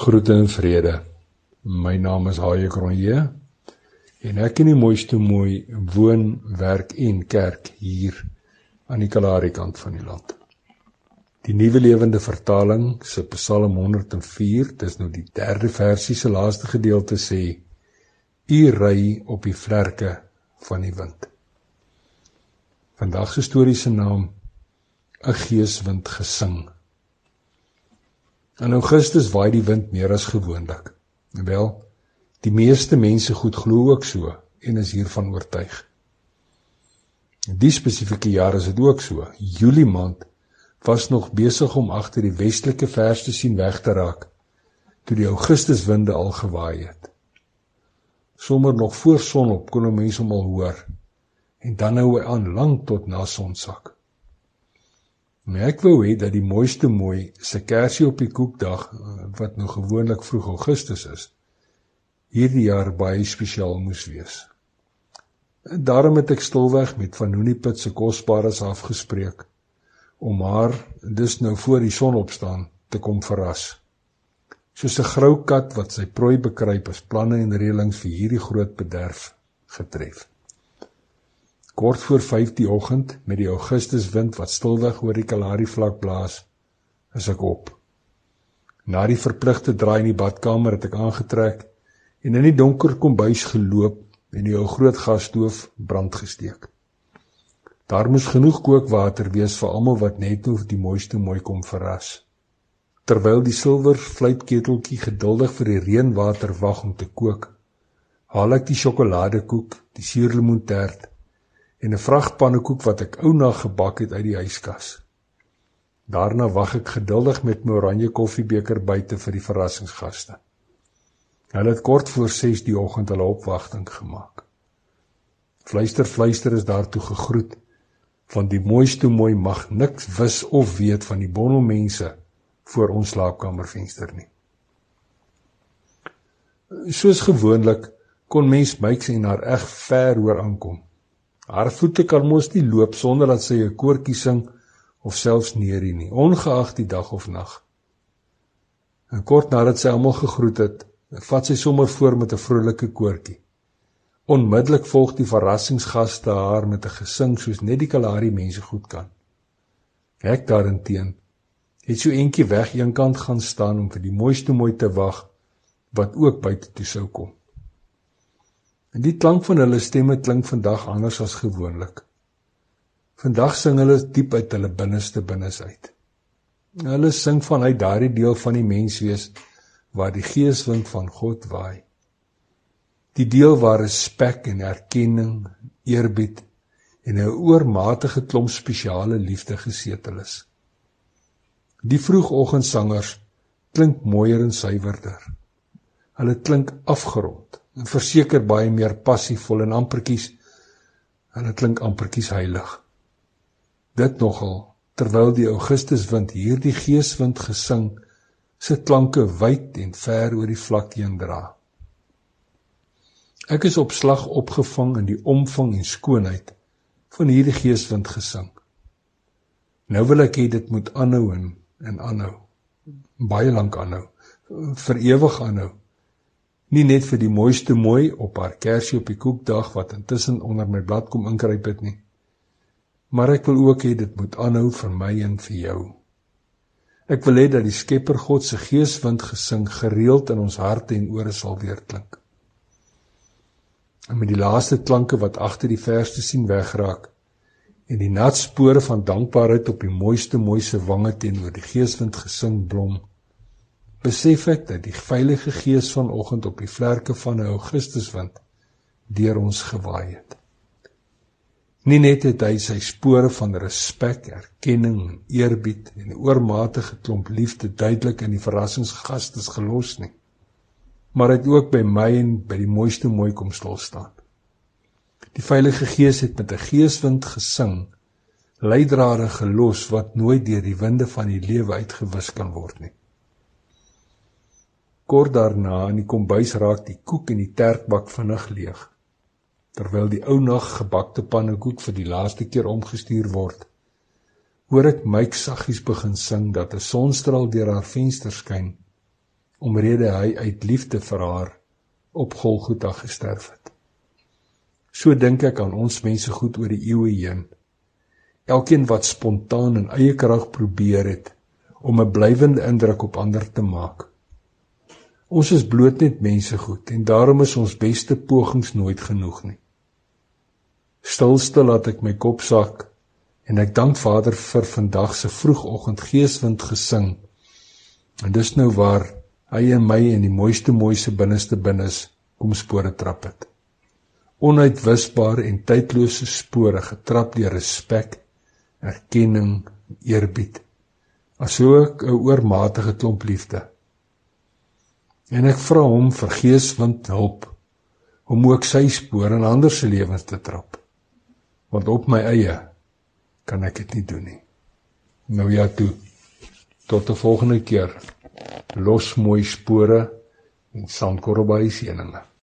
Groete en vrede. My naam is Haie Kronje en ek in die mooiste mooi woon, werk en kerk hier aan die Kalahari kant van die land. Die Nuwe Lewende Vertaling se Psalm 104, dis nou die derde versie se laaste gedeelte sê: U ry op die vlerke van die wind. Vandag se storie se naam: 'n Geeswind gesing. In Augustus waai die wind meer as gewoonlik. Wel, die meeste mense goed glo ook so en is hiervan oortuig. In die spesifieke jaar is dit ook so. Julie maand was nog besig om agter die westelike vers te sien weg te raak toe die Augustuswinde al gewaai het. Sommer nog voor sonop kon 'n mens hom al hoor en dan hou hy aan lank tot na sonsak. Maar ek wou hê dat die mooiste mooi se kersie op die koekdag wat nou gewoonlik vroeg Augustus is, hierdie jaar baie spesiaal moes wees. En daarom het ek stilweg met van Nooniepit se kosbares afgespreek om haar dis nou voor die son opstaan te kom verras. Soos 'n grou kat wat sy prooi bekruip is planne en reëlings vir hierdie groot bederf getref. Kort voor 5 die oggend met die Augustuswind wat stilweg oor die Kalahari vlak blaas, is ek op. Na die verpligte draai in die badkamer het ek aangetrek en in die donker kombuis geloop en die ou groot gasstoof brand gesteek. Daar moes genoeg kookwater wees vir almal wat net nou die mooiste mooi kom verras. Terwyl die silwer fluitketeltjie geduldig vir die reënwater wag om te kook, haal ek die sjokoladekoek, die suurlemoentert en 'n vrag pannekoek wat ek ou na gebak het uit die yskas. Daarna wag ek geduldig met my oranje koffiebeker buite vir die verrassingsgaste. Hulle het kort voor 6 die oggend hulle opwagting gemaak. Fluister fluister is daartoe gegroet van die mooiste mooi mag niks wis of weet van die bondel mense voor ons slaapkamervenster nie. Soos gewoonlik kon mens myks en haar eg ver hoor aankom. Haar voete kan mos nie loop sonder dat sy 'n koortjie sing of selfs neerie nie, ongeag die dag of nag. En kort nadat sy almal gegroet het, vat sy sommer voor met 'n vrolike koortjie. Onmiddellik volg die verrassingsgaste haar met 'n gesing soos net die Kalahari mense goed kan. Ek daarenteen het so eentjie weg eenkant gaan staan om vir die mooiste mooi te wag wat ook buite toe sou kom. En die klank van hulle stemme klink vandag anders as gewoonlik. Vandag sing hulle diep uit hulle binneste binnes uit. Hulle sing vanuit daardie deel van die menswees waar die geeswind van God waai. Die deel waar respek en erkenning, eerbied en 'n oormatige klomp spesiale liefde gesetel is. Die vroegoggendsangers klink mooier en suiwerder. Hulle klink afgerond verseker baie meer passievol en ampertjies en dit klink ampertjies heilig. Dit nogal terwyl die Augustuswind hierdie geeswind gesing se klanke wyd en ver oor die vlakte heen dra. Ek is op slag opgevang in die omvang en skoonheid van hierdie geeswind gesing. Nou wil ek hê dit moet aanhou en, en aanhou. Baie lank aanhou. vir ewig aanhou nie net vir die mooiste mooi op haar kersie op die koekdag wat intussen onder my blad kom inkruip het nie. Maar ek wil ook hê dit moet aanhou vir my en vir jou. Ek wil hê dat die Skepper God se geeswind gesing gereeld in ons harte en ore sal weerklink. En met die laaste klanke wat agter die vers te sien wegraak en die nat spore van dankbaarheid op die mooiste mooi se wange teenoor die geeswind gesing blom besef ek dat die Heilige Gees vanoggend op die vlerke van 'n Augustuswind deur ons gewaai het. Nie net het hy sy spore van respek, erkenning en eerbied en 'n oormatige klomp liefde duidelik in die verrassingsgastes gelos nie, maar het ook by my en by die mooiste mooi kom stil staan. Die Heilige Gees het met 'n geeswind gesing, leidrade gelos wat nooit deur die winde van die lewe uitgewis kan word nie. Kort daarna in die kombuis raak die koek en die tertbak vinnig leeg. Terwyl die ou nag gebakte pannekoek vir die laaste keer omgestuur word, hoor ek Mike saggies begin sing dat 'n sonstraal deur haar venster skyn omrede hy uit liefde vir haar op Golgotha gesterf het. So dink ek aan ons mense goed oor die eeue heen. Elkeen wat spontaan en eie krag probeer het om 'n blywende indruk op ander te maak. Ons is bloot net mense goed en daarom is ons beste pogings nooit genoeg nie. Stilstil laat ek my kop sak en ek dank Vader vir vandag se vroegoggend geeswind gesing. En dis nou waar hy en my in die mooiste mooiste binneste binnes kom spore trap het. Onuitwisbare en tydlose spore getrap deur respek, erkenning, eerbied, asook 'n oormatige klomp liefde. En ek vra hom vir geeswind hulp om ook sy spore in ander se lewens te trap. Want op my eie kan ek dit nie doen nie. Nou ja toe. Tot 'n volgende keer los mooi spore en sandkorrelbei seëninge